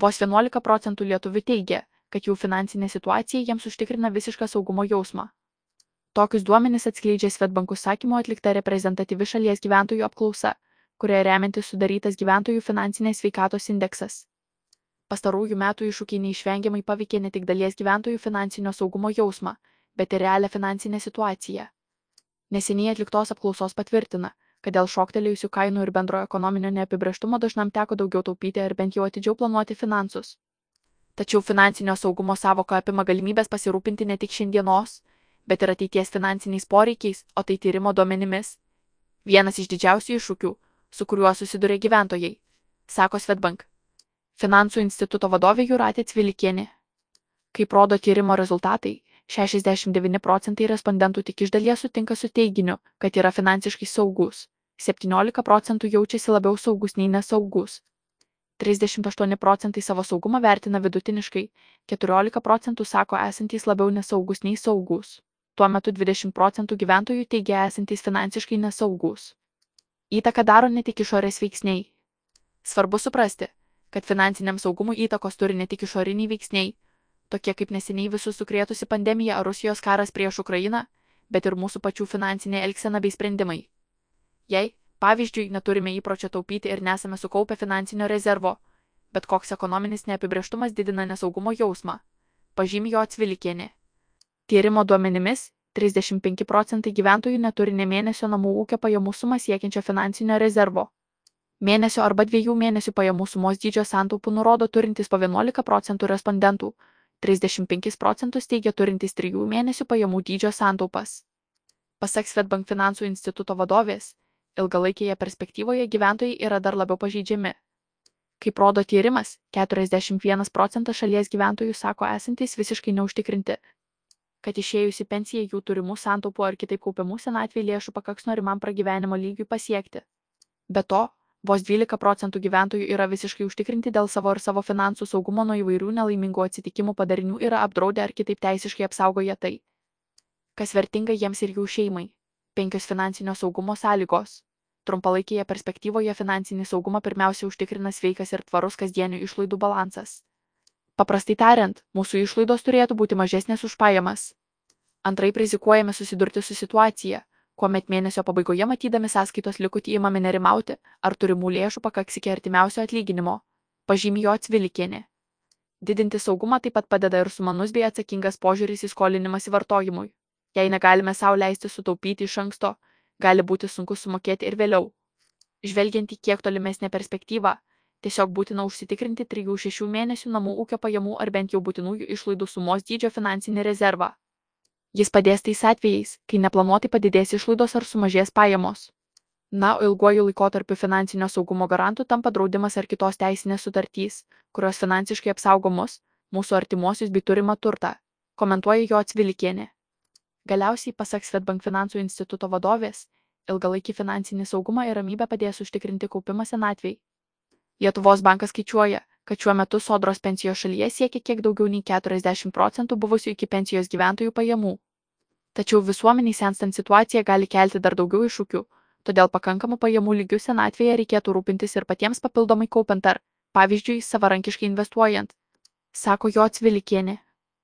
Vos 11 procentų lietuvių teigia, kad jų finansinė situacija jiems užtikrina visišką saugumo jausmą. Tokius duomenis atskleidžia Svetbank užsakymu atlikta reprezentatyvi šalies gyventojų apklausa, kurioje remiantis sudarytas gyventojų finansinės sveikatos indeksas. Pastarųjų metų iššūkiai neišvengiamai paveikė ne tik dalies gyventojų finansinio saugumo jausmą, bet ir realią finansinę situaciją. Neseniai atliktos apklausos patvirtina, kad dėl šoktelėjusių kainų ir bendrojo ekonominio neapibrieštumo dažnam teko daugiau taupyti ar bent jau atidžiau planuoti finansus. Tačiau finansinio saugumo savoka apima galimybės pasirūpinti ne tik šiandienos, bet ir ateities finansiniais poreikiais, o tai tyrimo duomenimis. Vienas iš didžiausių iššūkių, su kuriuo susiduria gyventojai, sako Svetbank. Finansų instituto vadovė Juratė Cvilikienė. Kaip rodo tyrimo rezultatai, 69 procentai respondentų tik iš dalies sutinka su teiginiu, kad yra finansiškai saugus, 17 procentų jaučiasi labiau saugus nei nesaugus, 38 procentai savo saugumą vertina vidutiniškai, 14 procentų sako esantys labiau nesaugus nei saugus. Tuo metu 20 procentų gyventojų teigia esantys finansiškai nesaugus. Įtaką daro ne tik išorės veiksniai. Svarbu suprasti, kad finansiniam saugumui įtakos turi ne tik išoriniai veiksniai, tokie kaip neseniai visus sukrėtusi pandemija ar Rusijos karas prieš Ukrainą, bet ir mūsų pačių finansinė elgsena bei sprendimai. Jei, Pavyzdžiui, neturime įpročio taupyti ir nesame sukaupę finansinio rezervo, bet koks ekonominis neapibrieštumas didina nesaugumo jausmą, pažymė jo atsvilikienė. Tyrimo duomenimis 35 procentai gyventojų neturi ne mėnesio namų ūkio pajamų sumą siekiančio finansinio rezervo. Mėnesio arba dviejų mėnesių pajamų sumos dydžio santaupų nurodo turintys po 11 procentų respondentų, 35 procentus teigia turintys 3 mėnesių pajamų dydžio santaupas. Pasak Svetbank finansų instituto vadovės, ilgalaikėje perspektyvoje gyventojai yra dar labiau pažeidžiami. Kaip rodo tyrimas, 41 procentas šalies gyventojų sako esantys visiškai neužtikrinti, kad išėjus į pensiją jų turimų santaupų ar kitaip kaupiamų senatvėje lėšų pakaks norimam pragyvenimo lygiui pasiekti. Be to, vos 12 procentų gyventojų yra visiškai užtikrinti dėl savo ir savo finansų saugumo nuo įvairių nelaimingų atsitikimų padarinių yra apdraudę ar kitaip teisiškai apsaugoję tai, kas vertinga jiems ir jų šeimai penkios finansinio saugumo sąlygos trumpalaikėje perspektyvoje finansinį saugumą pirmiausia užtikrina sveikas ir tvarus kasdienių išlaidų balansas. Paprastai tariant, mūsų išlaidos turėtų būti mažesnės už pajamas. Antraip rizikuojame susidurti su situacija, kuomet mėnesio pabaigoje matydami sąskaitos likutį įmame nerimauti, ar turimų lėšų pakaks iki artimiausio atlyginimo, pažymė jo atsvilikienė. Didinti saugumą taip pat padeda ir sumanus bei atsakingas požiūris į skolinimąsi vartojimui. Jei negalime savo leisti sutaupyti iš anksto, gali būti sunku sumokėti ir vėliau. Žvelgiant į kiek tolimesnę perspektyvą, tiesiog būtina užsitikrinti 3-6 mėnesių namų ūkio pajamų ar bent jau būtinųjų išlaidų sumos dydžio finansinį rezervą. Jis padės tais atvejais, kai neplanuotai padidės išlaidos ar sumažės pajamos. Na, o ilguoju laikotarpiu finansinio saugumo garantų tampa draudimas ar kitos teisinės sutartys, kurios finansiškai apsaugo mus, mūsų artimuosius bei turimą turtą, komentuoja jo atsvilikienė. Galiausiai, pasak Svetbank finansų instituto vadovės, ilgalaikį finansinį saugumą ir ramybę padės užtikrinti kaupimas senatvei. Lietuvos bankas skaičiuoja, kad šiuo metu sodros pensijos šalyje siekia kiek daugiau nei 40 procentų buvusių iki pensijos gyventojų pajamų. Tačiau visuomeniai senstant situacija gali kelti dar daugiau iššūkių, todėl pakankamų pajamų lygių senatvėje reikėtų rūpintis ir patiems papildomai kaupiant ar, pavyzdžiui, savarankiškai investuojant, sako jo atsvilikienė.